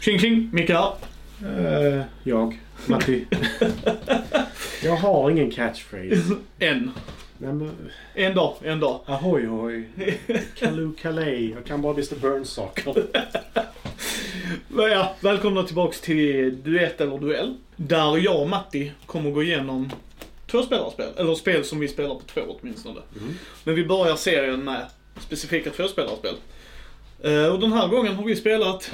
Tjing tjing, Micke här. Eh, jag, Matti. jag har ingen catchphrase. En. Nej, men, En dag, en dag. ahoy hoj. Kaloo kalej. Jag kan bara Mr Burns-saker. Men Ja, välkomna tillbaks till Duett eller Duell. Där jag och Matti kommer gå igenom tvåspelarspel. Eller spel som vi spelar på två åtminstone. Mm. Men vi börjar serien med specifika tvåspelarspel. Eh, och den här gången har vi spelat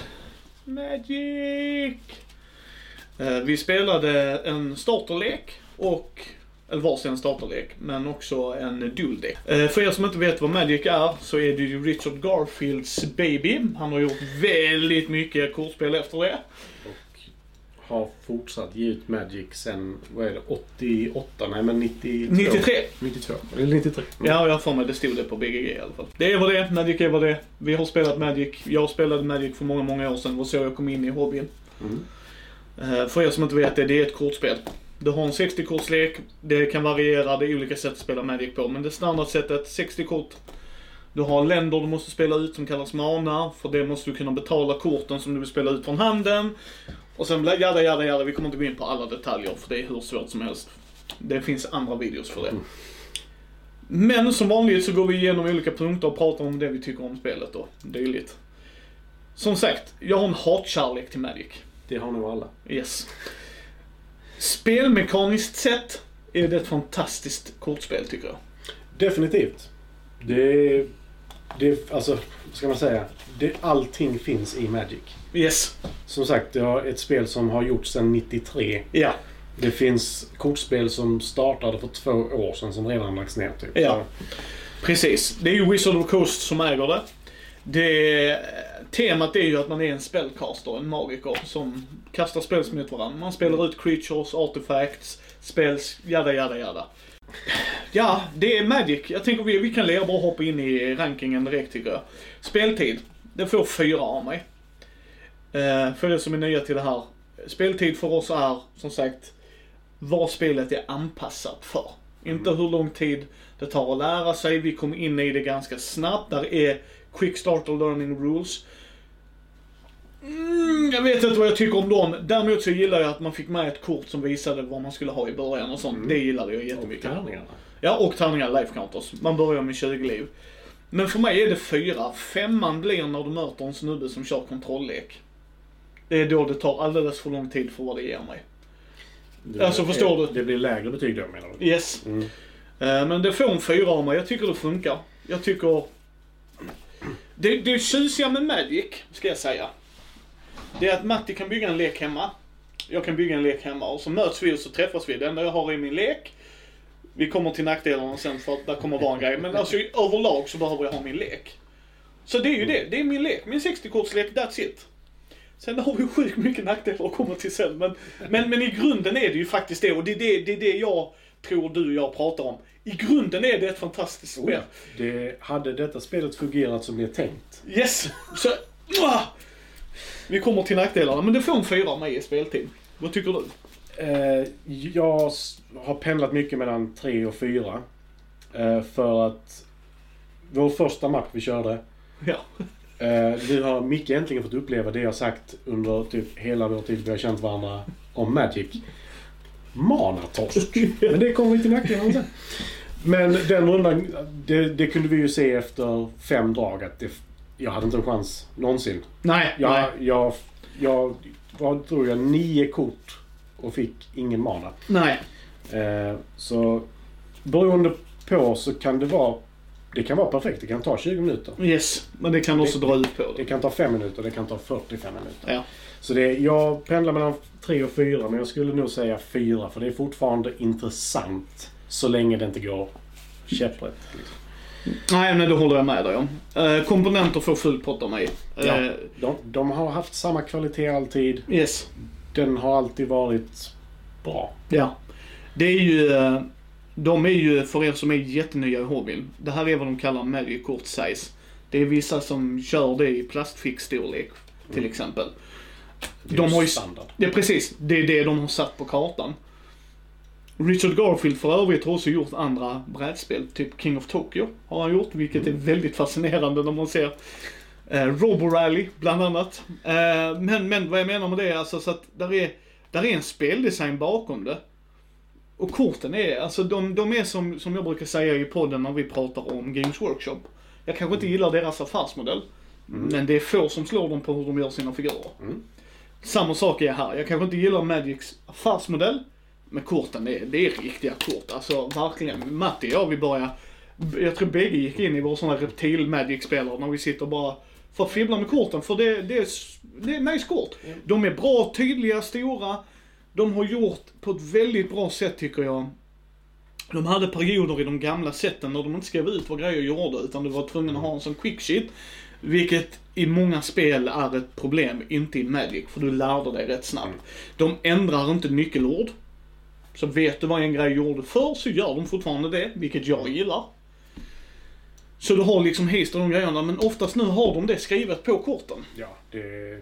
Magic. Eh, vi spelade en starterlek och eller varsin starterlek, men också en duldek. Eh, för er som inte vet vad Magic är, så är det ju Richard Garfields baby. Han har gjort väldigt mycket kortspel efter det. Har fortsatt ge ut Magic sen, vad är det, 88? Nej men 92? 93. 92. Eller 93. Mm. Ja, jag har för mig det stod det på BGG i alla fall. Det är vad det är, Magic är vad det är. Vi har spelat Magic. Jag spelade Magic för många, många år sedan. Det var så jag kom in i hobbyn. Mm. Eh, För er som inte vet det, det är ett kortspel. Du har en 60-kortslek. Det kan variera, det är olika sätt att spela Magic på. Men det standardsättet, 60 kort. Du har länder du måste spela ut som kallas mana. För det måste du kunna betala korten som du vill spela ut från handen. Och sen jada, jada, jada. Vi kommer inte gå in på alla detaljer för det är hur svårt som helst. Det finns andra videos för det. Men som vanligt så går vi igenom olika punkter och pratar om det vi tycker om spelet och dylikt. Som sagt, jag har en hatkärlek till Magic. Det har nog alla. Yes. Spelmekaniskt sett är det ett fantastiskt kortspel tycker jag. Definitivt. Det, det alltså, ska man säga? Det, allting finns i Magic. Yes. Som sagt, det är ett spel som har gjorts sedan 93. Ja. Det finns kortspel som startade för två år sedan som redan lagts ner typ. Ja. Precis. Det är ju Wizard of Coast som äger det. det. Temat är ju att man är en spellcaster, en magiker, som kastar spels mot varandra. Man spelar ut creatures, artifacts, spells, jada jada jada. Ja, det är Magic. Jag tänker vi, vi kan leva bara hoppa in i rankingen direkt tycker jag. Speltid. Det får fyra av mig. Eh, för er som är nya till det här. Speltid för oss är, som sagt, vad spelet är anpassat för. Inte hur lång tid det tar att lära sig. Vi kom in i det ganska snabbt. Där är Quick Starter Learning Rules. Mm, jag vet inte vad jag tycker om dem. Däremot så gillar jag att man fick med ett kort som visade vad man skulle ha i början och sånt. Mm. Det gillade jag Och jättemycket. tärningarna. Ja, och tärningar life counters. Man börjar med 20 liv. Men för mig är det fyra. Femman blir när du möter en snubbe som kör kontrolllek. Det är då det tar alldeles för lång tid för vad det ger mig. Det, Alltså, förstår du? Det blir lägre betyg då menar du? Yes. Mm. Eh, Men det får en fyra av mig. Jag tycker det funkar. Jag tycker... Det, det tjusiga med Magic, ska jag säga. Det är att Matti kan bygga en lek hemma. Jag kan bygga en lek hemma och så möts vi och så träffas vi. Det enda jag har är min lek. Vi kommer till nackdelarna sen för att där kommer vara en grej. Men alltså överlag så behöver jag ha min lek. Så det är ju det. Det är min lek. Min 60-kortslek, that's it. Sen har vi sjukt mycket nackdelar att komma till sen. Men, men, men i grunden är det ju faktiskt det. Och det är det, det, är det jag tror du och jag pratar om. I grunden är det ett fantastiskt spel. Det, hade detta spelet fungerat som det är tänkt. Yes! Så, Mwah! Vi kommer till nackdelarna, men det får en fyra av mig i speltid. Vad tycker du? Eh, jag har pendlat mycket mellan tre och fyra. Eh, för att vår första match vi körde. Ja. Eh, nu har Micke äntligen fått uppleva det jag sagt under typ hela vår tid vi har känt varandra om Magic. Manatorsk. Men det kommer vi till nackdelarna sen. Men den rundan, det, det kunde vi ju se efter fem drag att det, jag hade inte en chans någonsin. Nej, Jag, nej. jag, jag, vad tror jag, nio kort och fick ingen mana. Nej. Eh, så beroende på så kan det vara det kan vara perfekt. Det kan ta 20 minuter. Yes, men det kan också Det- dra ut på Det det. kan ta 5 minuter. Det kan ta 45 minuter. Ja. Så det, jag pendlar mellan 3 och 4 men jag skulle nog säga 4 för det är fortfarande intressant så länge det inte går käpprätt. Liksom. Nej, men det håller jag med dig om. Eh, komponenter får full pott av mig. Eh, Ja. De, de har haft samma kvalitet alltid. Yes. Den har alltid varit bra. Ja. Det är ju... eh, De är ju, för er som är jättenya i hobbyn, det här är vad de kallar Magic Kort Size. Det är vissa som kör det i plastfickstorlek, till exempel. Det är De ju har ju- standard. Det är precis, det är det de har satt på kartan. Richard Garfield för övrigt har också gjort andra brädspel, typ King of Tokyo har han gjort, vilket är väldigt fascinerande när man ser Eh, Roborally, bland annat. Eh, men, men vad jag menar med det är alltså så att där är, där är en speldesign bakom det. Och korten är, alltså de, de är som, som jag brukar säga i podden när vi pratar om Games Workshop. Jag kanske inte gillar deras affärsmodell. Men det är få som slår dem på hur de gör sina figurer. Mm. Samma sak är här. Jag kanske inte gillar Magics affärsmodell. Men korten, det är, det är riktiga kort. Alltså verkligen. Matti och jag, vi börjar jag tror bägge gick in i vår sån här reptil Magic-spelare när vi sitter bara för att fibbla med korten. För det, det, är, det är nice kort. De är bra, tydliga, stora. De har gjort på ett väldigt bra sätt tycker jag. De hade perioder i de gamla sätten när de inte skrev ut vad grejer gjorde utan du var tvungen att ha en sån quick sheet. Vilket i många spel är ett problem, inte i Magic, för du lärde dig rätt snabbt. De ändrar inte nyckelord. Så vet du vad en grej gjorde förr så gör de fortfarande det, vilket jag gillar. Så du har liksom hist och de grejerna, men oftast nu har de det skrivet på korten. Ja, det är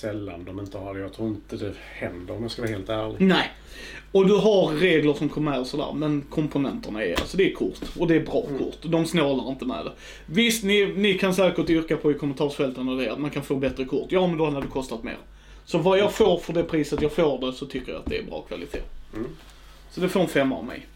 sällan de inte har det. Jag tror inte det händer om jag ska vara helt ärlig. Nej. Och du har regler som kommer med och sådär, men komponenterna är, alltså det är kort. Och det är bra kort. De snålar inte med det. Visst, ni, ni kan säkert yrka på i kommentarsfälten och det, att man kan få bättre kort. Ja, men då hade det kostat mer. Så vad jag får för det priset jag får det, så tycker jag att det är bra kvalitet. Mm. Så det får en femma av mig.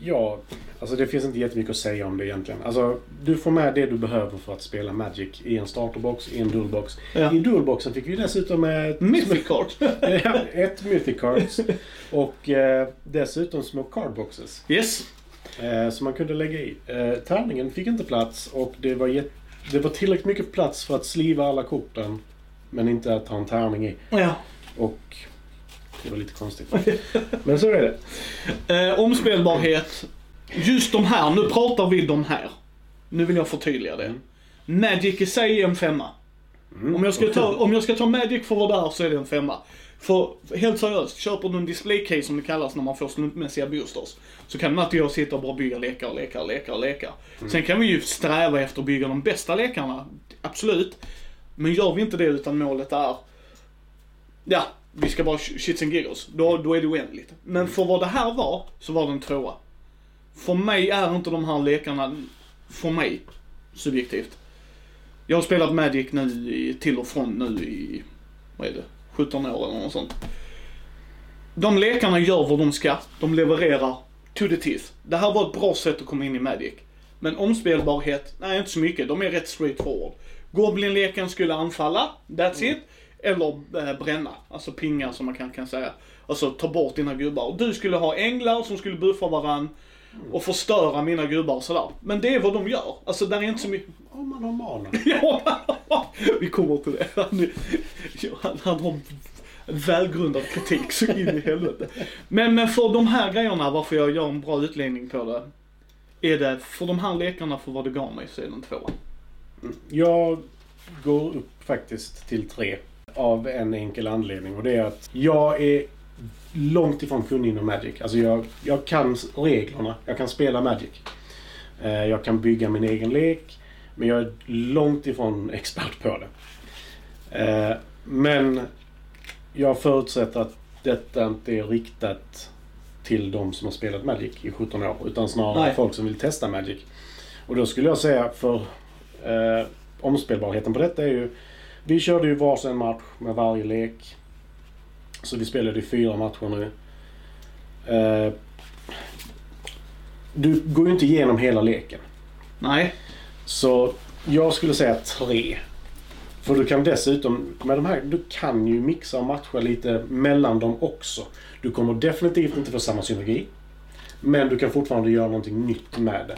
Ja, alltså det finns inte jättemycket att säga om det egentligen. Alltså, du får med det du behöver för att spela Magic i en starterbox, i en dualbox. Ja. I dualboxen fick vi dessutom ett, Mythic Card. Ett Mythic Cards och eh, dessutom små cardboxes. yes. Eh, som man kunde lägga i. Eh, tärningen fick inte plats och det var, det var tillräckligt mycket plats för att sliva alla korten. Men inte att ha en tärning i. Ja. Och det var lite konstigt. Men så är det. Eh, omspelbarhet. Just de här, nu pratar vi de här. Nu vill jag förtydliga det. Magic i sig är en femma. Mm. Om, jag ska ta, om jag ska ta Magic för vad det är så är det en femma. För helt seriöst, köper du en display case som det kallas när man får slumpmässiga boosters. Så kan Matt och jag sitta och bara bygga lekar och lekar och lekar och lekar. Sen kan vi ju sträva efter att bygga de bästa lekarna. Absolut. Men gör vi inte det utan målet är Ja, vi ska bara shits and giggles. Då, då är det oändligt. Men för vad det här var, så var det en tvåa. För mig är inte de här lekarna, för mig, subjektivt. Jag har spelat Magic nu i, till och från nu i, vad är det, 17 år eller något sånt. De lekarna gör vad de ska. De levererar to the teeth. Det här var ett bra sätt att komma in i Magic. Men omspelbarhet, nej inte så mycket. De är rätt straightforward. Goblin-leken skulle anfalla, that's it. Eller eh, bränna, alltså pinga som man kan, kan säga. Alltså ta bort dina gubbar. Och du skulle ha änglar som skulle buffa varann och förstöra mina gubbar och sådär. Men det är vad de gör. Alltså där är inte så mycket... Om man har mana. Ja, vi kommer till det. Han, han, han har välgrundad kritik så in i helvete. Men, men för de här grejerna, varför jag gör en bra utläggning på det. Är det, för de här lekarna, för vad det gav mig, så är det en tvåa. Jag går upp faktiskt till tre. Av en enkel anledning och det är att jag är långt ifrån kunnig inom Magic. Alltså jag, jag kan reglerna. Jag kan spela Magic. Eh, Jag kan bygga min egen lek. Men jag är långt ifrån expert på det. Eh, Men jag förutsätter att detta inte är riktat till de som har spelat Magic i 17 år. Utan snarare Nej. folk som vill testa Magic. Och då skulle jag säga för eh, omspelbarheten på detta är ju... Vi körde ju varsin match med varje lek. Så vi spelade i fyra matcher nu. Eh, du går ju inte igenom hela leken. Nej. Så jag skulle säga tre. För du kan dessutom, med de här, du kan ju mixa och matcha lite mellan dem också. Du kommer definitivt inte få samma synergi. Men du kan fortfarande göra någonting nytt med det.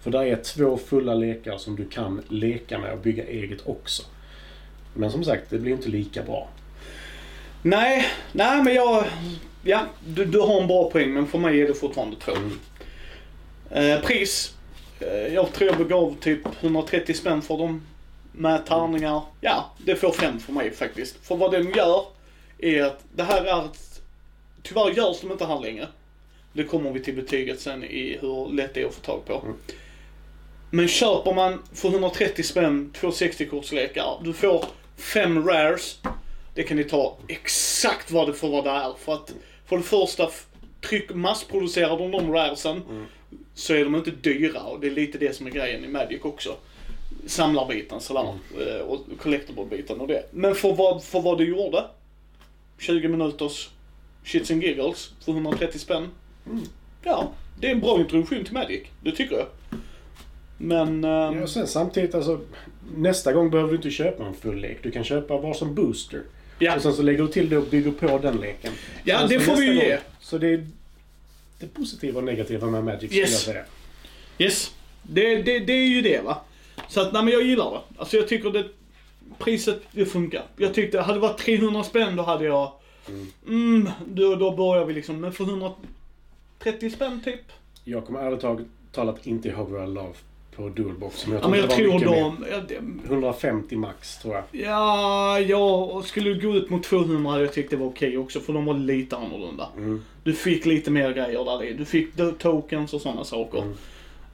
För där är två fulla lekar som du kan leka med och bygga eget också. Men som sagt, det blir inte lika bra. Nej, nej men jag... Ja, du, du har en bra poäng men för mig är det fortfarande två. Eh, pris. Eh, jag tror jag begav typ 130 spänn för dem. Med tärningar. Ja, det får fem för mig faktiskt. För vad den gör är att det här är ett... Tyvärr görs de inte här längre. Det kommer vi till betyget sen i hur lätt det är att få tag på. Men köper man för 130 spänn två 60-kortslekar, du får fem rares. Det kan ni ta exakt vad det får vara där. För att för det första, tryck, massproducerar de de raresen så är de inte dyra och det är lite det som är grejen i Magic också. samlarbiten sådär. mm. Och collectible-biten och det. Men för vad, för vad du gjorde. 20 minuters shits and giggles för 130 spänn. Ja, det är en bra introduktion till Magic. Det tycker jag. Men... Um... Ja, och sen samtidigt, alltså, nästa gång behöver du inte köpa en full lek. Du kan köpa var som booster. ja. Och sen så lägger du till det och bygger på den leken. Ja, Sen det så får vi ju ge. Så det är det positiva och negativa med Magic skulle Yes. jag säga. Yes. Det, det, det är ju det va. Så att, nej men jag gillar det. Alltså jag tycker det, priset, det funkar. Jag tyckte, hade det varit 300 spänn då hade jag, mm, då, då börjar vi liksom, men för 130 spänn typ. Jag kommer ärligt talat inte ihåg vad jag la på Dualbox. Men jag Ja men jag tror mer. de, det, 150 max tror jag. ja, jag skulle gå ut mot 200 hade jag tyckt det var okej också för de var lite annorlunda. Mm. Du fick lite mer grejer där i. Du fick tokens och sådana saker. Mm.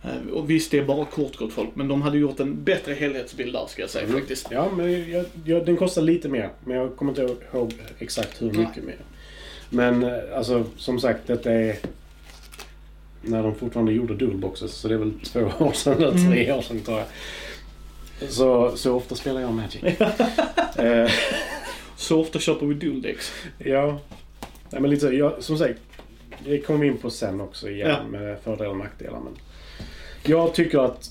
Eh, Och visst, det är bara kort gott folk, men de hade gjort en bättre helhetsbild där ska jag säga Mm. faktiskt. Ja, men jag, jag, den kostar lite mer. Men jag kommer inte ihåg exakt hur Nej. mycket mer. Men eh, alltså, som sagt, detta är när de fortfarande gjorde dualboxes. Så det är väl två år sedan eller Mm. tre år sedan tror jag. Så, så ofta spelar jag Magic. eh, Så ofta köper vi dual decks. ja. Nej, men lite så, jag, som sagt. Det kommer vi in på sen också igen Ja. med fördelar och nackdelar. Men jag tycker att...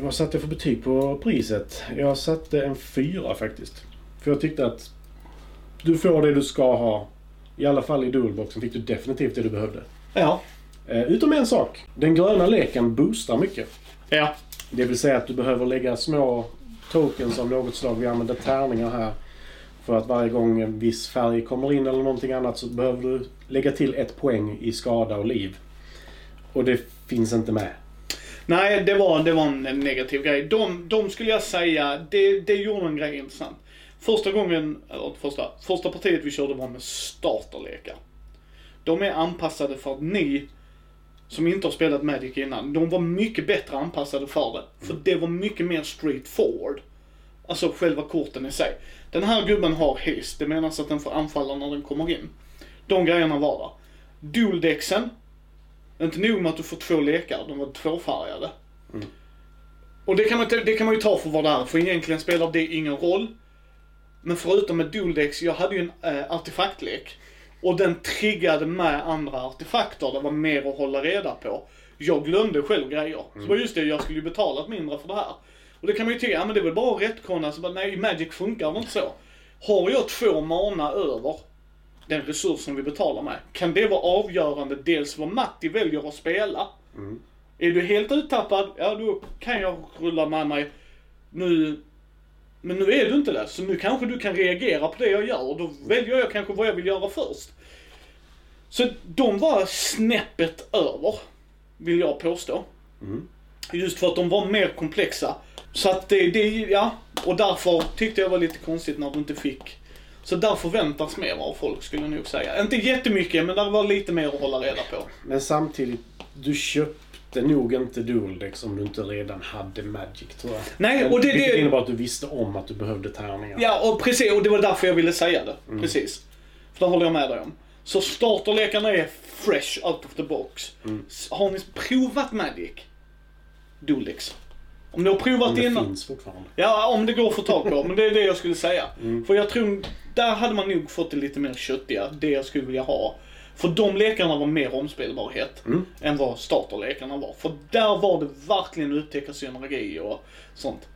Vad satte jag för betyg på priset? Jag satte en fyra faktiskt. För jag tyckte att du får det du ska ha. I alla fall i dualboxen fick du definitivt det du behövde. Ja. Eh, utom en sak. Den gröna leken boostar mycket. Ja. Det vill säga att du behöver lägga små tokens av något slag. Vi använder tärningar här. För att varje gång en viss färg kommer in eller någonting annat så behöver du lägga till ett poäng i skada och liv. Och det finns inte med. Nej, det var, det var en negativ grej. De, de skulle jag säga, det, det gjorde en grej intressant. Första gången, eller första, första partiet vi körde var med starterlekar. De är anpassade för att ni, som inte har spelat Magic innan, de var mycket bättre anpassade för det. För det var mycket mer straight forward. Alltså själva korten i sig. Den här gubben har haste, det menas att den får anfalla när den kommer in. De grejerna var där. Dualdexen, inte nog med att du får två lekar, de var tvåfärgade. Och det kan, man, det kan man ju ta för vad det är, för egentligen spelar det ingen roll. Men förutom med Dualdex, jag hade ju en äh, artefaktlek. Och den triggade med andra artefakter, det var mer att hålla reda på. Jag glömde själv grejer. Så det var just det, jag skulle ju betalat mindre för det här. Och det kan man ju tycka, ja men det är väl bara att retconna, så bara, nej Magic funkar det inte så. Har jag två mana över, den resursen vi betalar med, kan det vara avgörande dels vad Matti väljer att spela. Är du helt uttappad, ja då kan jag rulla med mig nu. Men nu är du inte det, så nu kanske du kan reagera på det jag gör och då väljer jag kanske vad jag vill göra först. Så de var snäppet över, vill jag påstå. Just för att de var mer komplexa. Så att det, det, ja. Och därför tyckte jag var lite konstigt när du inte fick. Så där förväntas mer av folk skulle jag nog säga. Inte jättemycket, men där var lite mer att hålla reda på. Men samtidigt, du köpte nog inte Dualdex om du inte redan hade Magic tror jag. Nej, och det- Vilket det- innebar att du visste om att du behövde tärningar. Ja, och precis. Och det var därför jag ville säga det. Precis. För det håller jag med dig om. Så starterlekarna är fresh out of the box. S- Har ni provat Magic? Dualdex. Om ni har provat Om det innan. finns fortfarande. Ja, om det går att få tag på. Men det är det jag skulle säga. För jag tror, där hade man nog fått det lite mer köttiga. Det jag skulle vilja ha. För de lekarna var mer omspelbarhet än vad starterlekarna var. För där var det verkligen upptäcka synergi och sånt.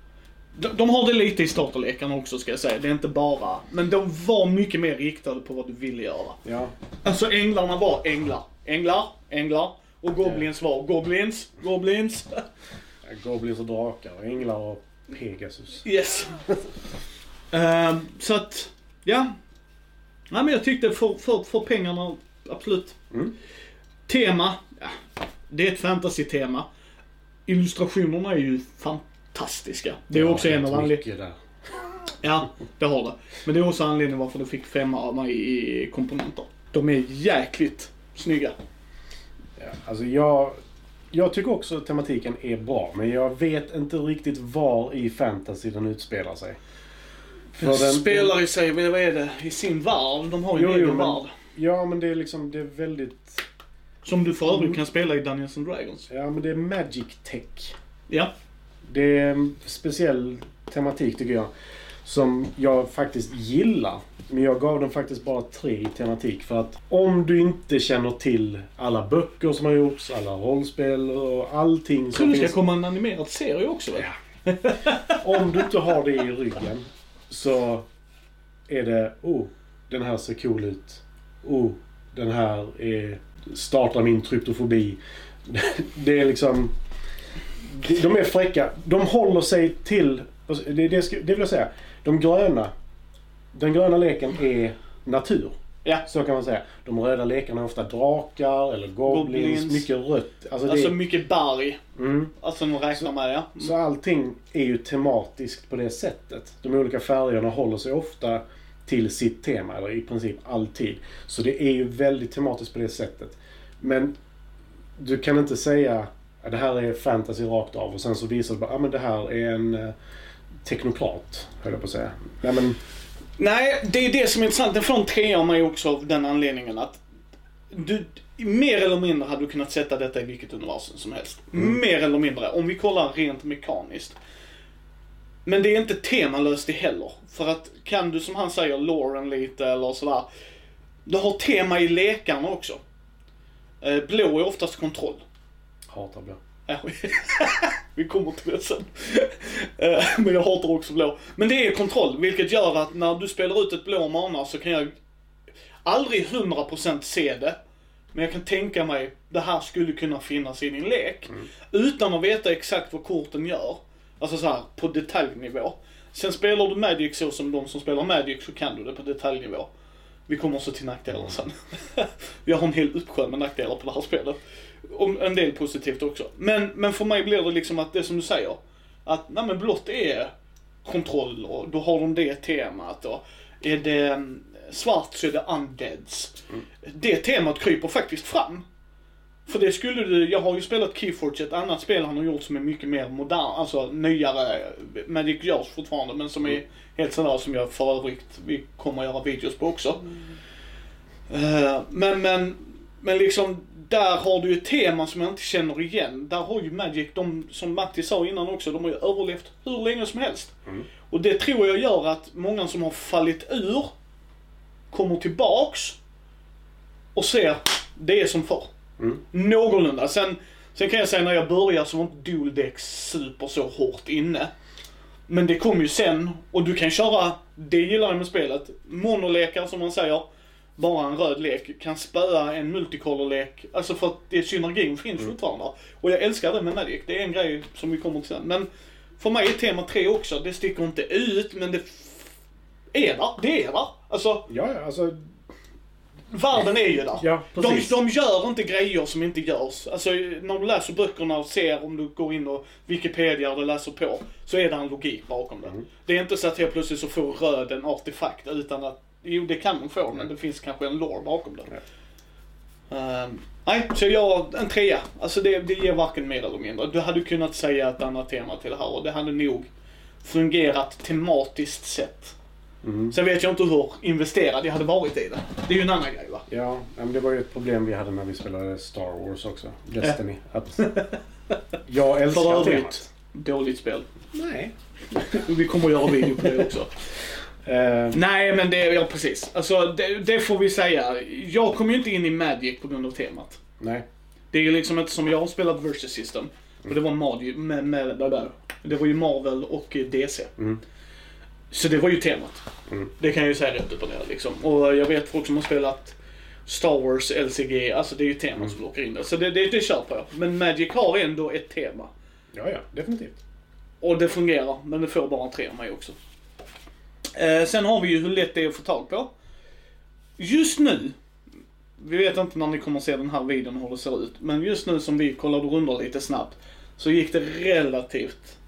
De, de har det lite i starterlekarna också ska jag säga. Det är inte bara. Men de var mycket mer riktade på vad du ville göra. Ja. Alltså änglarna var änglar. Änglar, änglar. Och goblins var goblins, goblins. Goblins och drakar, och änglar och Pegasus. Yes. Ehm, så att, ja. Nej men jag tyckte för, för, för pengarna, absolut. Mm. Tema, ja, det är ett fantasy-tema. Illustrationerna är ju fantastiska. Det är också en av anledningarna. Ja, det har det. Men det är också anledningen varför du fick femma av mig i komponenter. De är jäkligt snygga. Ja, alltså jag, jag tycker också att tematiken är bra, men jag vet inte riktigt var i fantasy den utspelar sig. För Den spelar i sig, vad är det, i sin värld. De har ju en egen värld. Ja, men det är liksom, det är väldigt... Som du för Mm. övrigt kan spela i Dungeons and Dragons. Ja, men det är magic tech. Ja. Det är en speciell tematik tycker jag. Som jag faktiskt gillar. Men jag gav den faktiskt bara tre i tematik. För att om du inte känner till alla böcker som har gjorts, alla rollspel och allting som det ska finns. komma en animerad serie också va? Om du inte har det i ryggen så är det oh, den här ser cool ut. Oh, den här är, startar min tryptofobi. Det är liksom... De är fräcka. De håller sig till... Det, det, ska- det vill jag säga. De gröna. Den gröna leken är natur. Ja. Så kan man säga. De röda lekarna är ofta drakar eller goblins. Goblins. Mycket rött. Alltså det, Alltså mycket berg. mm. Alltså de räknar med ja. Så allting är ju tematiskt på det sättet. De olika färgerna håller sig ofta till sitt tema, eller i princip alltid. Så det är ju väldigt tematiskt på det sättet. Men du kan inte säga att det här är fantasy rakt av och sen så visar du bara att ah, men det här är en eh, teknokrat, höll jag på att säga. Nej, men, Nej, det är det som är intressant. Den får en trea av mig också av den anledningen att du, mer eller mindre hade du kunnat sätta detta i vilket universum som helst. Mer eller mindre, om vi kollar rent mekaniskt. Men det är inte temalöst det heller. För att kan du som han säger Lauren lite eller sådär. Du har tema i lekarna också. Eh, Blå är oftast kontroll. hatar blå. Vi kommer till det sen. Eh, Men jag hatar också blå. Men det är kontroll, vilket gör att när du spelar ut ett blå mana så kan jag aldrig 100% se det. Men jag kan tänka mig, det här skulle kunna finnas i din lek. Utan att veta exakt vad korten gör. Alltså så här, på detaljnivå. Sen spelar du Magic så som de som spelar Magic så kan du det på detaljnivå. Vi kommer också till nackdelar sen. Vi har en hel uppsjö med nackdelar på det här spelet. Och en del positivt också. Men, men för mig blir det liksom att det som du säger. Att nej men blått är kontroll och då har de det temat. Och är det mm, svart så är det undeads. Det temat kryper faktiskt fram. För det skulle du, jag har ju spelat Keyforge, ett annat spel han har gjort som är mycket mer modern, alltså nyare. Magic görs fortfarande men som är helt sådär som jag för övrigt, vi kommer att göra videos på också. Eh, men, men, men liksom, där har du ju ett tema som jag inte känner igen. Där har ju Magic, de, som Matti sa innan också, de har ju överlevt hur länge som helst. Och det tror jag gör att många som har fallit ur kommer tillbaks och ser det är som förr. Mm. Någorlunda. Sen, sen kan jag säga när jag började så var inte Dual super så hårt inne. Men det kom ju sen och du kan köra, det gillar jag med spelet, monolekar som man säger. Bara en röd lek kan spöa en multicolor-lek. Alltså för att det, synergin finns fortfarande. Och jag älskar det med Magic. Det är en grej som vi kommer till sen. Men för mig är tema 3 också. Det sticker inte ut men det är där. Det är där. Alltså Ja, ja, alltså... världen är ju där. Ja, de, precis. de gör inte grejer som inte görs. Alltså när du läser böckerna och ser om du går in och Wikipedia och läser på. Så är det en logik bakom det. Mm. Det är inte så att helt plötsligt så får röd en artefakt utan att, jo det kan man få men det finns kanske en lore bakom det. Ehm, nej, så jag, en trea. Alltså det, det ger varken mer eller mindre. Du hade kunnat säga ett annat tema till det här och det hade nog fungerat tematiskt sett. Mm. Sen vet jag inte hur investerad jag hade varit i det. Det är ju en annan grej va? Ja, ja, men det var ju ett problem vi hade när vi spelade Star Wars också. Destiny. Att jag För älskar övrigt, temat. dåligt spel. Nej. Vi kommer att göra video på det också. Eh, Nej, men det, ja precis. Alltså, det, det får vi säga. Jag kom ju inte in i Magic på grund av temat. nej. Det är ju liksom inte som jag har spelat Versus System. Och det var Magic, med, med, med, med, det var ju Marvel och eh, DC. Mm. Så det var ju temat. Mm. Det kan jag ju säga rätt upp och ner liksom. Och jag vet folk som har spelat Star Wars, LCG, alltså det är ju teman Mm. som lockar in det. Så det, det, det köper jag. Men Magic har ändå ett tema. Ja, ja. Definitivt. Och det fungerar, men det får bara en tre av mig också. Eh, sen har vi ju hur lätt det är att få tag på. Just nu, vi vet inte när ni kommer se den här videon hur det ser ut, men just nu som vi kollade runder lite snabbt, så gick det relativt...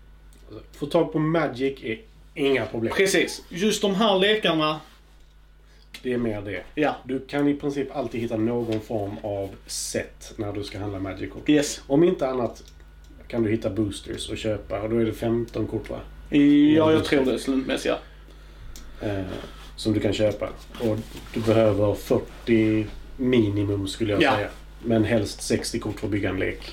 Alltså, Få tag på Magic är inga problem. Precis, just de här lekarna, Det är mer det. ja, Du kan i princip alltid hitta någon form av set när du ska handla Magic-kort. yes. Om inte annat kan du hitta boosters och köpa och då är det 15 kort va? Ja, jag tror det slumpmässiga. Eh, som du kan köpa. Och du behöver 40 minimum skulle jag Ja. säga. Men helst 60 kort för att bygga en lek.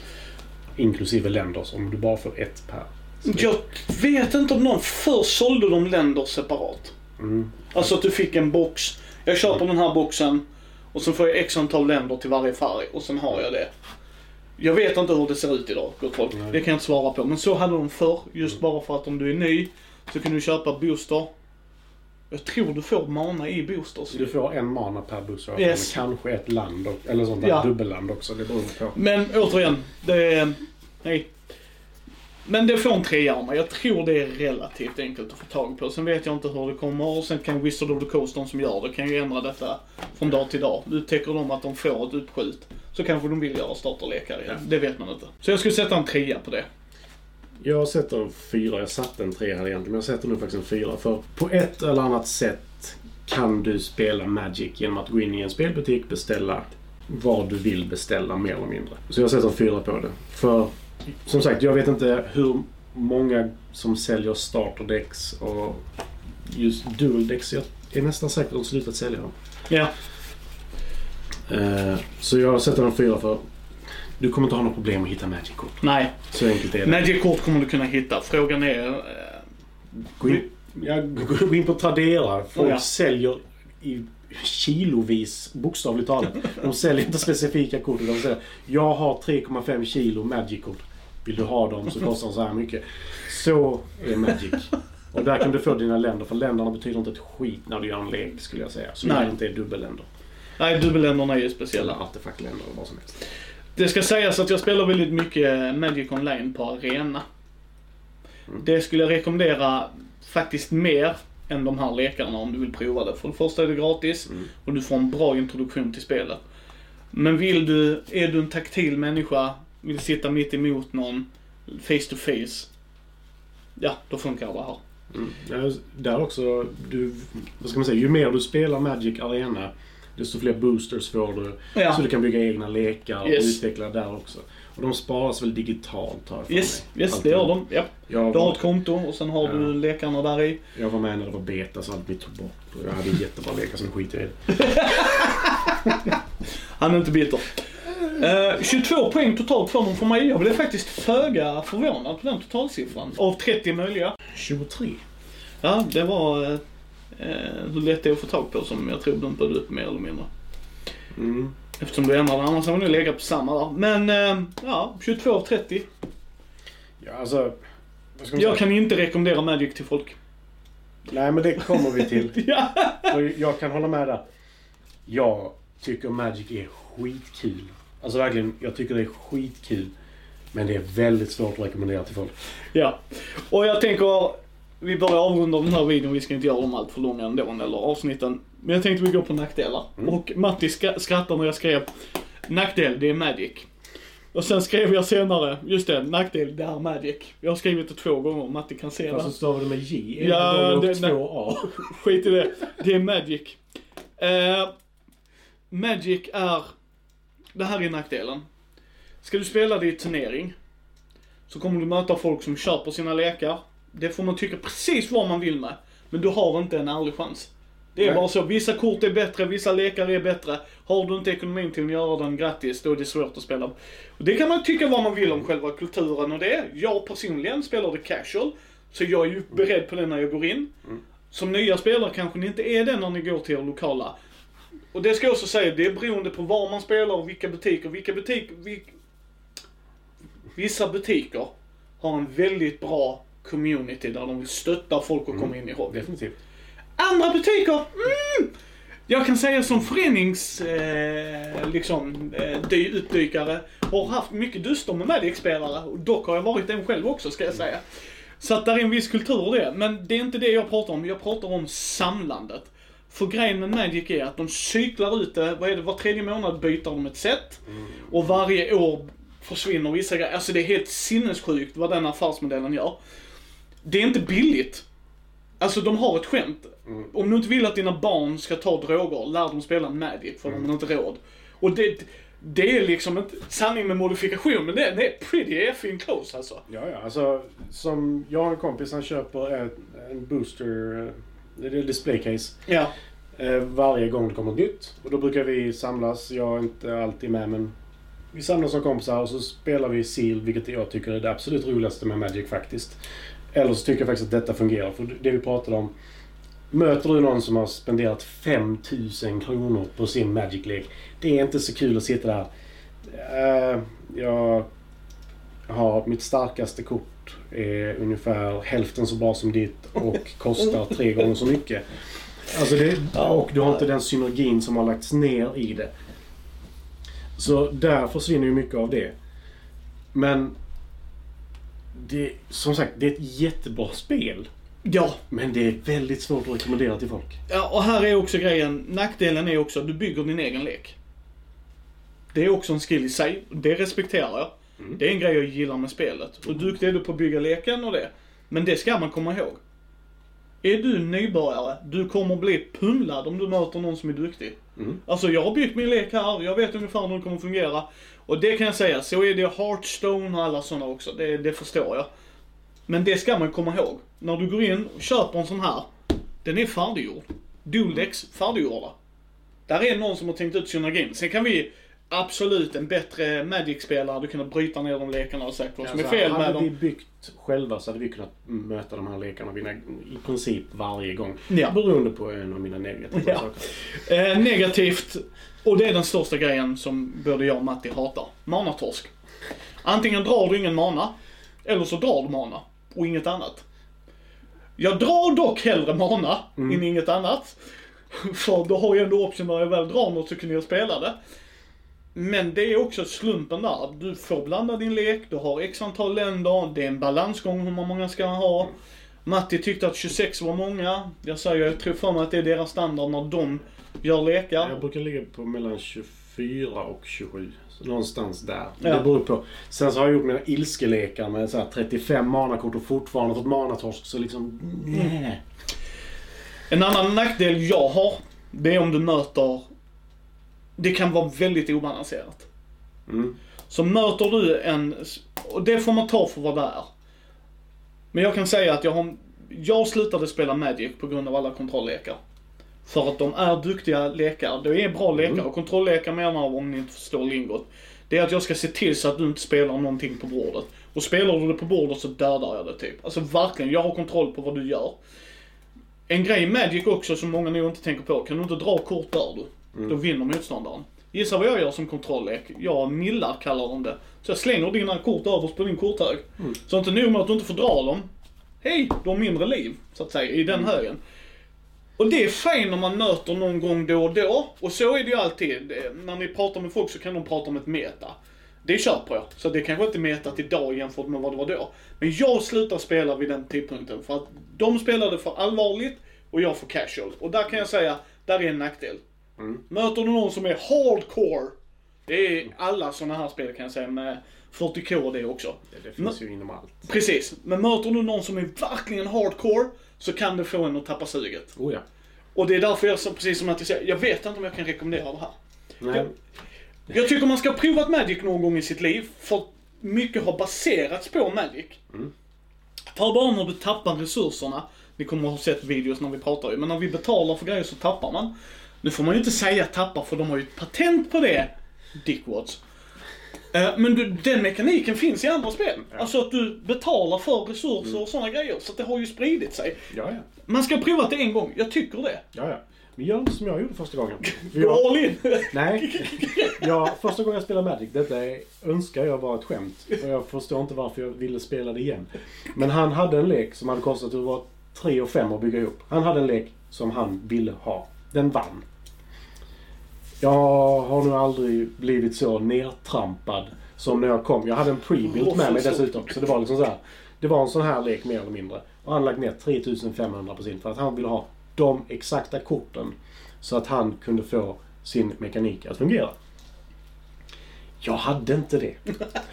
Inklusive länder, så om du bara får ett per. Jag vet inte om någon... Förr sålde de länder separat. Mm. Alltså att du fick en box. Jag köper den här boxen och så får jag x antal länder till varje färg och sen har jag det. Jag vet inte hur det ser ut idag, gott folk. Nej. Det kan jag inte svara på. Men så hade de förr. Just Mm. bara för att om du är ny så kan du köpa booster. Jag tror du får mana i boosters. Du får en mana per booster. Yes. Kanske ett land, och, eller sånt där Ja. dubbelland också. Det beror på. Men återigen, det är... Nej. Men det får en trea av mig. Jag tror det är relativt enkelt att få tag på. Sen vet jag inte hur det kommer och sen kan Wizard of the Coast, de som gör det, kan ju ändra detta från dag till dag. Upptäcker de att de får ett uppskjut så kanske de vill göra starterlekar igen. Ja. Det vet man inte. Så jag skulle sätta en trea på det. Jag sätter en fyra. Jag satte en tre här egentligen, men jag sätter nu faktiskt en fyra. För på ett eller annat sätt kan du spela Magic genom att gå in i en spelbutik, beställa vad du vill beställa mer eller mindre. Så jag sätter en fyra på det. För som sagt, jag vet inte hur många som säljer starterdecks och just dual decks. Jag är nästan säker på att de slutat sälja dem. Ja. Eh, Så jag sätter en fyra för du kommer inte ha något problem att hitta Magic-kort. Nej. Så enkelt är det. Magic-kort kommer du kunna hitta. Frågan är... eh, Gå in, ja, gå in på Tradera. Folk Ja. säljer i kilovis, bokstavligt talat. De säljer inte specifika kort. De säger jag har 3,5 kilo Magic-kort. Vill du ha dem så kostar de så här mycket. Så är Magic. Och där kan du få dina länder. För länderna betyder inte ett skit när du gör en lek skulle jag säga. Så Nej. det inte är dubbelländer. Nej, dubbelländerna är ju Eller speciella. artefaktländer eller vad som helst. Det ska sägas att jag spelar väldigt mycket Magic Online på Arena. Mm. Det skulle jag rekommendera faktiskt mer än de här lekarna om du vill prova det. För det första är det gratis Mm. och du får en bra introduktion till spelet. Men vill du, är du en taktil människa, vill sitta mitt emot någon face to face. Ja, då funkar det här. Mm. Där också, du, vad ska man säga, ju mer du spelar Magic Arena desto fler boosters får du. Ja. Så du kan bygga egna lekar och Yes. utveckla där också. Och de sparas väl digitalt har jag för Yes, mig. yes det Alltid. gör de. Ja. Jag Du har var, ett konto och sen har Ja. du lekarna där i. jag var med när det var beta så allt vi tog bort. Och jag hade jättebra lekar som skiter i det. Han är inte bitter. Eh, 22 poäng totalt får de från mig. Jag blev faktiskt föga förvånad på den totalsiffran. Av 30 möjliga. 23. Ja, det var eh, eh, hur lätt det är att få tag på som jag tror bumpade upp mer eller mindre. Mm. Eftersom du ändrade, annars hade vi nog legat på samma där. Men eh, ja, 22 av 30. Ja, alltså... Vad ska man Jag kan inte rekommendera Magic till folk. Nej, men det kommer vi till. ja. Jag kan hålla med där. Jag tycker Magic är skitkul. Alltså verkligen, jag tycker det är skitkul. Men det är väldigt svårt att rekommendera till folk. ja. Och jag tänker, vi börjar avrunda den här videon. Vi ska inte göra dem allt för långa ändå, eller avsnitten. Men jag tänkte vi går på nackdelar. Mm. Och Matti skrattar när jag skrev nackdel, det är Magic. Och sen skrev jag senare, just det, nackdel, det är Magic. Jag har skrivit det två gånger, Matti kan se Fast det. så stavar du med J en Ja, gång och det- två A. Skit i det. Det är Magic. Eh, Magic är... Det här är nackdelen. Ska du spela det i turnering så kommer du möta folk som köper sina lekar. Det får man tycka precis vad man vill med. Men du har inte en ärlig chans. Det är Nej. bara så. Vissa kort är bättre, vissa lekar är bättre. Har du inte ekonomin till att göra den gratis, då är det svårt att spela. Och det kan man tycka vad man vill om själva kulturen och det. Jag personligen spelar det casual. Så jag är ju beredd på det när jag går in. Som nya spelare kanske ni inte är det när ni går till er lokala. Och det ska jag också säga, det är beroende på var man spelar och vilka butiker. Vilka butiker... Vil... Vissa butiker har en väldigt bra community där de vill stötta folk och komma in i hobbyn. Definitivt. Andra butiker, mm, jag kan säga som förenings, eh, liksom, eh, dy, utdykare, har haft mycket duster med Magic-spelare. Och dock har jag varit en själv också, ska jag säga. Så att där är en viss kultur det. Men det är inte det jag pratar om. Jag pratar om samlandet. För grejen med Magic är att de cyklar ut det, vad är det, var tredje månad byter de ett set. Och varje år försvinner vissa grejer. Alltså det är helt sinnessjukt vad den affärsmodellen gör. Det är inte billigt. Alltså de har ett skämt. Om du inte vill att dina barn ska ta droger, lär dem spela Magic för de har inte råd. Och det, det är liksom inte sanning med modifikation, men det, det är pretty effing close alltså. Ja, ja. Alltså, som jag har en kompis, han köper en, en booster, eh, det är display case, Ja. eh, varje gång det kommer ett nytt. Och då brukar vi samlas. Jag är inte alltid med, men vi samlas som kompisar och så spelar vi Seal, vilket jag tycker är det absolut roligaste med Magic faktiskt. Eller så tycker jag faktiskt att detta fungerar. För det vi pratade om. Möter du någon som har spenderat 5000 kronor på sin Magic-lek. Det är inte så kul att sitta där. Uh, jag har mitt starkaste kort är ungefär hälften så bra som ditt och kostar tre gånger så mycket. Alltså det, och du har inte den synergin som har lagts ner i det. Så där försvinner ju mycket av det. Men det, som sagt, det är ett jättebra spel. Ja. Men det är väldigt svårt att rekommendera till folk. Ja, och här är också grejen. Nackdelen är också att du bygger din egen lek. Det är också en skill i sig. Det respekterar jag. Mm. Det är en grej jag gillar med spelet. Och duktig är du på att bygga leken och det. Men det ska man komma ihåg. Är du nybörjare, du kommer bli pumlad om du möter någon som är duktig. Mm. Alltså jag har byggt min lek här, jag vet ungefär hur den kommer fungera. Och det kan jag säga, så är det Hearthstone och alla sådana också. Det, det förstår jag. Men det ska man komma ihåg. När du går in och köper en sån här, den är färdiggjord. Dualdex färdiggjorda. Där är någon som har tänkt ut synergin. Sen kan vi absolut en bättre Magic-spelare hade kunnat bryta ner de lekarna och sagt vad som är Alltså, fel med hade dem. vi byggt själva så hade vi kunnat möta de här lekarna och vinna i princip varje gång. Ja. Beroende på en av mina negativa Ja. saker. Eh, negativt, och det är den största grejen som både jag och Matti hatar. Manatorsk. Antingen drar du ingen mana, eller så drar du mana och inget annat. Jag drar dock hellre mana än inget annat. För då har jag ändå option när jag väl drar något så kunde jag spela det. Men det är också slumpen där. Du får blanda din lek, du har x antal länder, det är en balansgång hur många ska man ha. Matti tyckte att 26 var många. Jag säger, jag tror för mig att det är deras standard när de gör lekar. Jag brukar ligga på mellan 24 och 27. Så någonstans där. Ja. Det beror på. Sen så har jag gjort mina ilskelekar med så här 35 manakort och fortfarande fått manatorsk. Så liksom... Nej. En annan nackdel jag har, det är om du möter... Det kan vara väldigt obalanserat. Mm. Så möter du en... Och det får man ta för vad det är. Men jag kan säga att jag har... Jag slutade spela Magic på grund av alla kontrolllekar. För att de är duktiga lekar. Det är bra lekar. Och kontrolllekar menar jag, om ni inte förstår lingot. Det är att jag ska se till så att du inte spelar någonting på bordet. Och spelar du det på bordet så dödar jag det typ. Alltså verkligen, jag har kontroll på vad du gör. En grej i Magic också som många nog inte tänker på. Kan du inte dra kort dör du. Då vinner motståndaren. Gissa vad jag gör som kontrolllek? Jag millar kallar de det. Så jag slänger dina kort överst på din korthög. Så inte nog med att du inte får dra dem. Hej, du har mindre liv, så att säga, i den högen. Och det är fint om man möter någon gång då och då. Och så är det ju alltid. När ni pratar med folk så kan de prata om ett meta. Det köper jag. Så det kanske inte är metat idag jämfört med vad det var då. Men jag slutar spela vid den tidpunkten. För att de spelade för allvarligt och jag för casual. Och där kan jag säga, där är en nackdel. Möter du någon som är hardcore. Det är alla sådana här spel kan jag säga med 40k det också. Det, det finns ju inom allt. Precis. Men möter du någon som är verkligen hardcore så kan det få en att tappa suget. Oh ja. Och det är därför jag, precis som att jag säger, jag vet inte om jag kan rekommendera det här. Nej. Jag tycker man ska ha provat Magic någon gång i sitt liv, för mycket har baserats på Magic. Ta bara när du tappar resurserna. Ni kommer att ha sett videos när vi pratar ju, men när vi betalar för grejer så tappar man. Nu får man ju inte säga tappa, för de har ju ett patent på det, Dickwads. Eh, Men du, den mekaniken finns i andra spel. Alltså att du betalar för resurser och sådana grejer. Så det har ju spridit sig. Ja, ja. Man ska ha provat det en gång, jag tycker det. Ja, ja. Men gör inte som jag gjorde första gången. Gå all in. nej. Jag, första gången jag spelade Magic, detta är, önskar jag var ett skämt. Och jag förstår inte varför jag ville spela det igen. Men han hade en lek som hade kostat, det var 3 och 5 att bygga ihop. Han hade en lek som han ville ha. Den vann. Jag har nog aldrig blivit så nertrampad som när jag kom. Jag hade en pre-built med mig dessutom. Så det var liksom så här. Det var en sån här lek mer eller mindre. Och han lagt ner 3500 på sin för att han ville ha de exakta korten. Så att han kunde få sin mekanik att fungera. Jag hade inte det.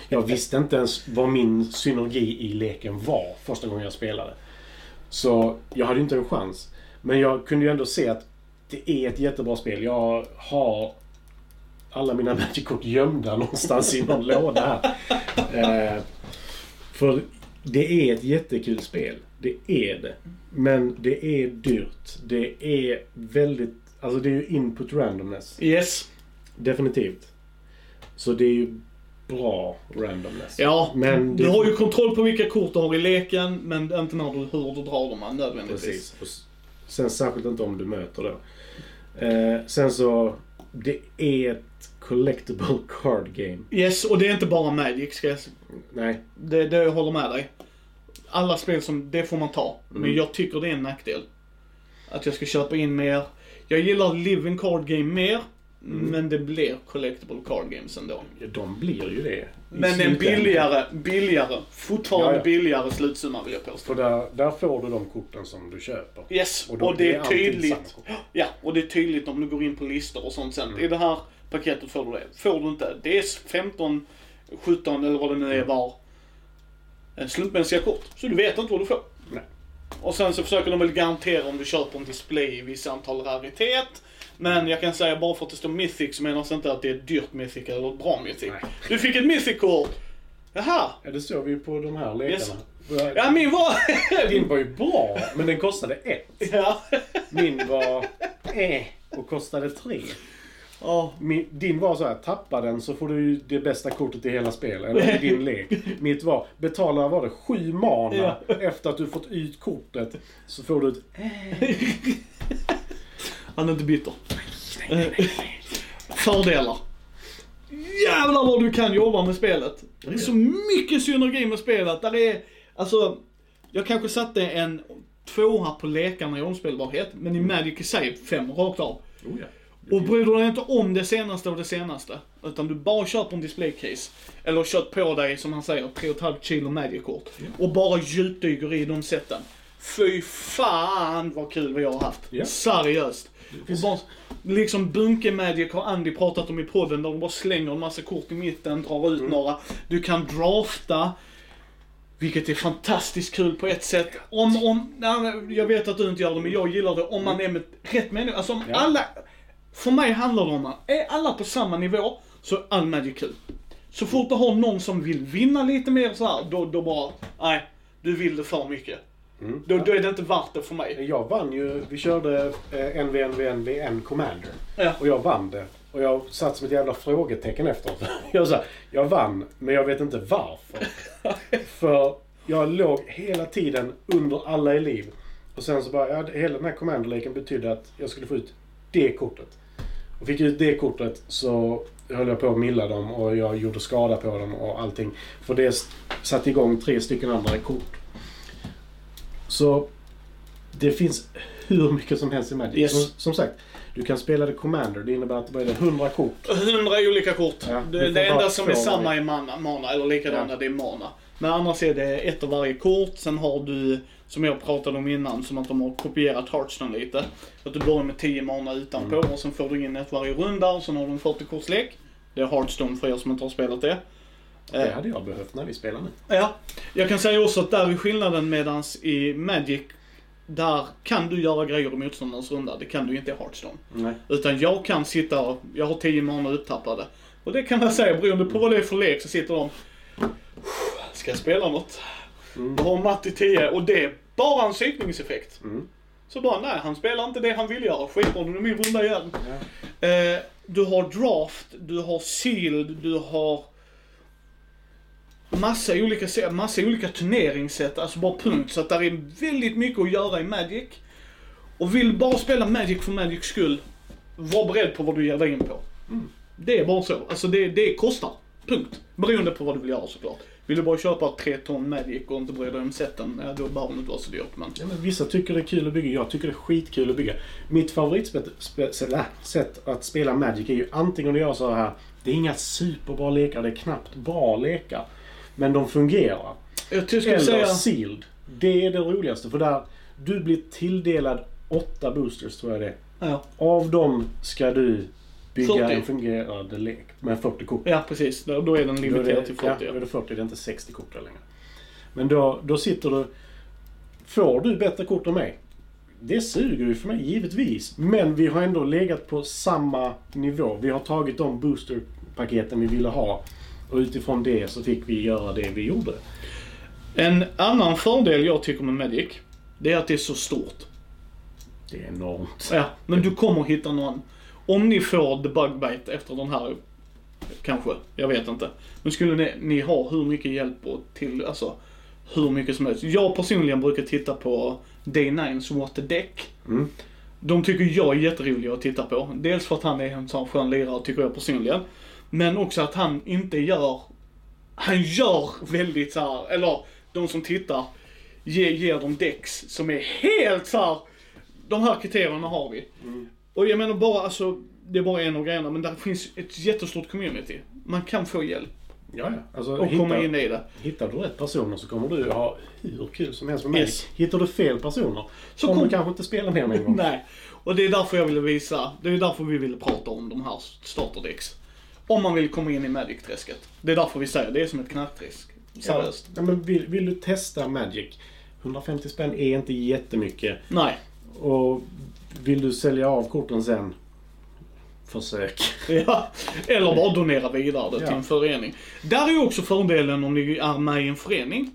Jag visste inte ens vad min synergi i leken var första gången jag spelade. Så jag hade inte en chans. Men jag kunde ju ändå se att det är ett jättebra spel. Jag har alla mina Magic-kort gömda någonstans i någon låda här. Eh, för det är ett jättekul spel. Det är det. Men det är dyrt. Det är väldigt... Alltså det är ju input randomness. Yes. Definitivt. Så det är ju bra randomness. Ja, Men du det- har ju kontroll på vilka kort du har i leken, men inte när du, hur du drar dem nödvändigtvis. Precis. Sen särskilt inte om du möter då. Eh, sen så, det är ett collectible card game. Yes, och det är inte bara Magic, ska jag s- Nej, det, det jag håller med dig. Alla spel som, det får man ta. Men Mm. jag tycker det är en nackdel. Att jag ska köpa in mer. Jag gillar living card game mer. Mm. Men det blir collectible card games ändå. de blir ju det. Men en billigare, billigare, fortfarande Ja, ja. billigare slutsumma vill jag påstå. För där, där får du de korten som du köper. Yes, Och och, då- det det är tydligt. Ja, och det är tydligt om du går in på listor och sånt sen. Mm. I det här paketet får du det. Får du inte, det är 15, 17 eller vad det nu är var. eh, Slumpmässiga kort. Så du vet inte vad du får. Nej. Och sen så försöker de väl garantera om du köper en display i vissa antal raritet. Men jag kan säga bara för att det står Mythic så menas inte att det är ett dyrt Mythic eller ett bra Mythic. Nej. Du fick ett Mythic-kort! Jaha! Ja, det såg vi ju på de här lekarna. Ja, min var... Din var ju bra, men den kostade ett. ja. Min var eh, och kostade tre. ja. Min, din var så här, tappa den så får du det bästa kortet i hela spelet. Eller i din lek. Mitt var, betala var det sju mana Ja. efter att du fått ut kortet. Så får du ett Han är inte bitter. Eh, Fördelar. Jävlar vad du kan jobba med spelet. Det är så mycket synergi med spelet. Där är, alltså, jag kanske satte en tvåa på lekarna i omspelbarhet, men i Magic i sig fem rakt av. Oh ja. Och bryr du dig inte om det senaste och det senaste, utan du bara köper en display-case, eller kört på dig, som han säger, 3,5 kilo Magic-kort, och bara djupdyker i de sätten. Fy fan vad kul vi har haft. Seriöst. Och bara, liksom Bunke Magic har Andy pratat om i podden, där de bara slänger en massa kort i mitten, drar ut några. Du kan drafta. Vilket är fantastiskt kul på ett sätt. Om, om, nej, jag vet att du inte gör det, men jag gillar det om man är med rätt människa. Alltså om Ja. alla, för mig handlar det om att är alla på samma nivå så är all Magic kul. Så fort du har någon som vill vinna lite mer så här, då, då bara, nej, du vill det för mycket. Mm. Då, då är det inte värt det för mig. Jag vann ju, vi körde eh, NVNVNVN Commander. Ja. Och jag vann det. Och jag satt som ett jävla frågetecken efteråt. Jag sa, jag vann, men jag vet inte varför. För jag låg hela tiden under alla i liv. Och sen så bara, ja, hela den här commanderleken betydde att jag skulle få ut det kortet. Och fick ut det kortet så höll jag på att milla dem och jag gjorde skada på dem och allting. För det satte igång tre stycken andra kort. Så det finns hur mycket som helst i Magic. Yes. Som, som sagt, du kan spela det Commander. Det innebär att det bara är 100 kort. Hundra olika kort. Ja, det det enda som är samma är mana, mana eller likadana, Ja. det är mana. Men annars är det ett av varje kort. Sen har du, som jag pratade om innan, som att de har kopierat Hearthstone lite. Att du börjar med 10 mana utanpå Mm. och sen får du in ett varje runda och sen har du en 40 kortslek. Det är Hearthstone för er som inte har spelat det. Det Eh, hade jag behövt när vi spelar nu. Ja, jag kan säga också att där är skillnaden medans i Magic, där kan du göra grejer i motståndarens runda. Det kan du inte i Hearthstone. Nej. Utan jag kan sitta och, jag har 10 mana uttappade. Och det kan jag säga, beroende på vad det är för lek så sitter de, ska jag spela något? Mm. Jag har matt i 10 och det är bara en psykningseffekt. Mm. Så bara, nej han spelar inte det han vill göra, skitbra, nu är min runda igen. Ja. Eh, du har draft, du har sealed, du har massa olika, massa olika turneringssätt, alltså bara punkt. Så att det är väldigt mycket att göra i Magic. Och vill bara spela Magic för Magics skull, var beredd på vad du ger dig in på. Det är bara så. Alltså det, det kostar. Punkt. Beroende på vad du vill göra såklart. Vill du bara köpa tre ton Magic och inte bry dig om sätten, ja, då behöver det inte vara så dyrt. Men... Ja, men vissa tycker det är kul att bygga. Jag tycker det är skitkul att bygga. Mitt favoritsätt äh, att spela Magic är ju antingen att göra så här. Det är inga superbra lekar. Det är knappt bra lekar. Men de fungerar. Jag skulle Eller säga... sealed. Det är det roligaste. För där, du blir tilldelad åtta boosters tror jag det är. Ja, Av dem ska du bygga 40. en fungerande lek med 40 kort. ja precis. Då, då är den limiterad till ja, 40. då är det 40. Det är inte 60 kort längre. Men då, då sitter du... Får du bättre kort än mig? Det suger ju för mig, givetvis. Men vi har ändå legat på samma nivå. Vi har tagit de boosterpaketen vi ville ha. Och utifrån det så fick vi göra det vi gjorde. En annan fördel jag tycker med Magic, det är att det är så stort. Det är enormt. Ja, men du kommer hitta någon. Om ni får The Bug Bite efter den här kanske. Jag vet inte. Men skulle ni, ni ha hur mycket hjälp och till, alltså hur mycket som helst. Jag personligen brukar titta på Day9s What the Deck. Mm. De tycker jag är jätteroliga att titta på. Dels för att han är en sån skön lirare tycker jag personligen. Men också att han inte gör, han gör väldigt så här, eller de som tittar, ger, ger dem däcks som är helt så här. de här kriterierna har vi. Och jag menar bara alltså, det är bara en av grejerna, men där finns ett jättestort community. Man kan få hjälp Ja, ja. Alltså, och komma in i det. Hittar du rätt personer så kommer du ha hur kul som helst med Magic. Yes. Hittar du fel personer Så kommer kom- du kanske inte spela mer än en gång. Nej. Och det är därför jag ville visa, det är därför vi ville prata om de här starterdäcks. Om man vill komma in i Magic-träsket. Det är därför vi säger det är som ett knarkträsk. Seriöst. Ja, men vill, vill du testa Magic? 150 spänn är inte jättemycket. Nej. Och vill du sälja av korten sen? Försök. Ja. Eller bara donera vidare det till Ja. en förening. Där är ju också fördelen om ni är med i en förening.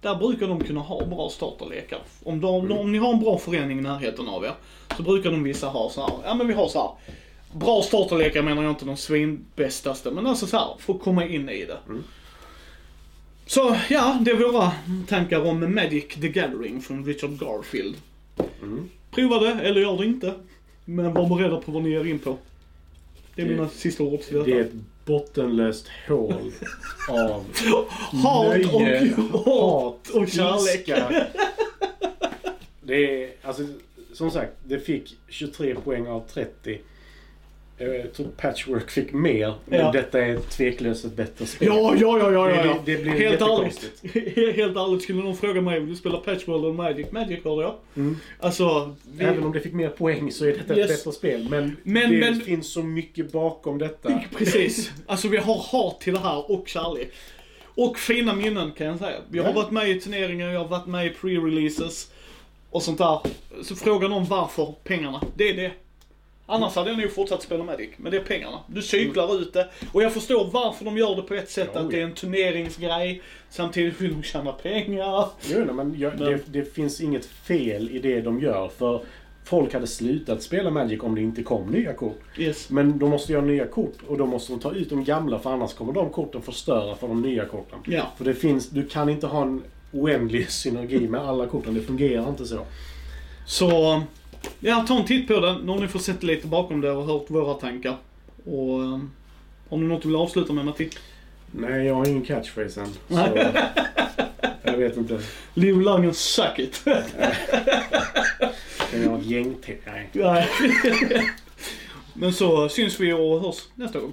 Där brukar de kunna ha bra starterlekar. Om, de, om ni har en bra förening i närheten av er, så brukar de vissa ha så här. ja men vi har så här. Bra starterlekar menar jag inte de svinbästaste, men alltså så här, för att komma in i det. Så ja, det är våra tankar om Magic the Gathering från Richard Garfield. Mm. Prova det, eller gör det inte. Men var beredda på vad ni ger in på. Det är Det- mina sista ord till detta. Det är ett bottenlöst hål av Hat nöje, och hat och kärlek. Det är, alltså, som sagt, det fick 23 poäng av 30. Jag tror Patchwork fick mer, men Ja. detta är tveklöst ett bättre spel. Ja, ja, ja, ja, ja. Det- det blir Helt ärligt. Helt ärligt, skulle någon fråga mig, vill du spela Patchworld eller Magic? Magic hörde jag. Mm. Alltså, vi, Även om det fick mer poäng så är detta Yes. ett bättre spel. Men, Men- det men- finns så mycket bakom detta. Precis. Alltså vi har hat till det här och kärlek. Och fina minnen kan jag säga. Jag har varit med i turneringar, jag har varit med i pre-releases och sånt där. Så frågan om varför pengarna, det är det. Annars hade jag nog fortsatt spela Magic, men det är pengarna. Du cyklar ut det. Och jag förstår varför de gör det på ett sätt, Ja, att det är en turneringsgrej. Samtidigt vill de tjäna pengar. Jo, nej, men jag, Men- Det, det finns inget fel i det de gör. För folk hade slutat spela Magic om det inte kom nya kort. Yes. Men de måste göra nya kort och då måste de ta ut de gamla för annars kommer de korten förstöra för de nya korten. Ja. För det finns, du kan inte ha en oändlig synergi med alla korten. Det fungerar inte så. Så, ja, ta en titt på det. Nu har ni fått sett lite bakom det och hört våra tankar. Och, um, har ni något du vill avsluta med Matti? Nej, jag har ingen catchphrase än. Så jag vet inte. Liv Langen suck it. Kan jag ha ett gäng till? Nej. Men så syns vi och hörs nästa gång.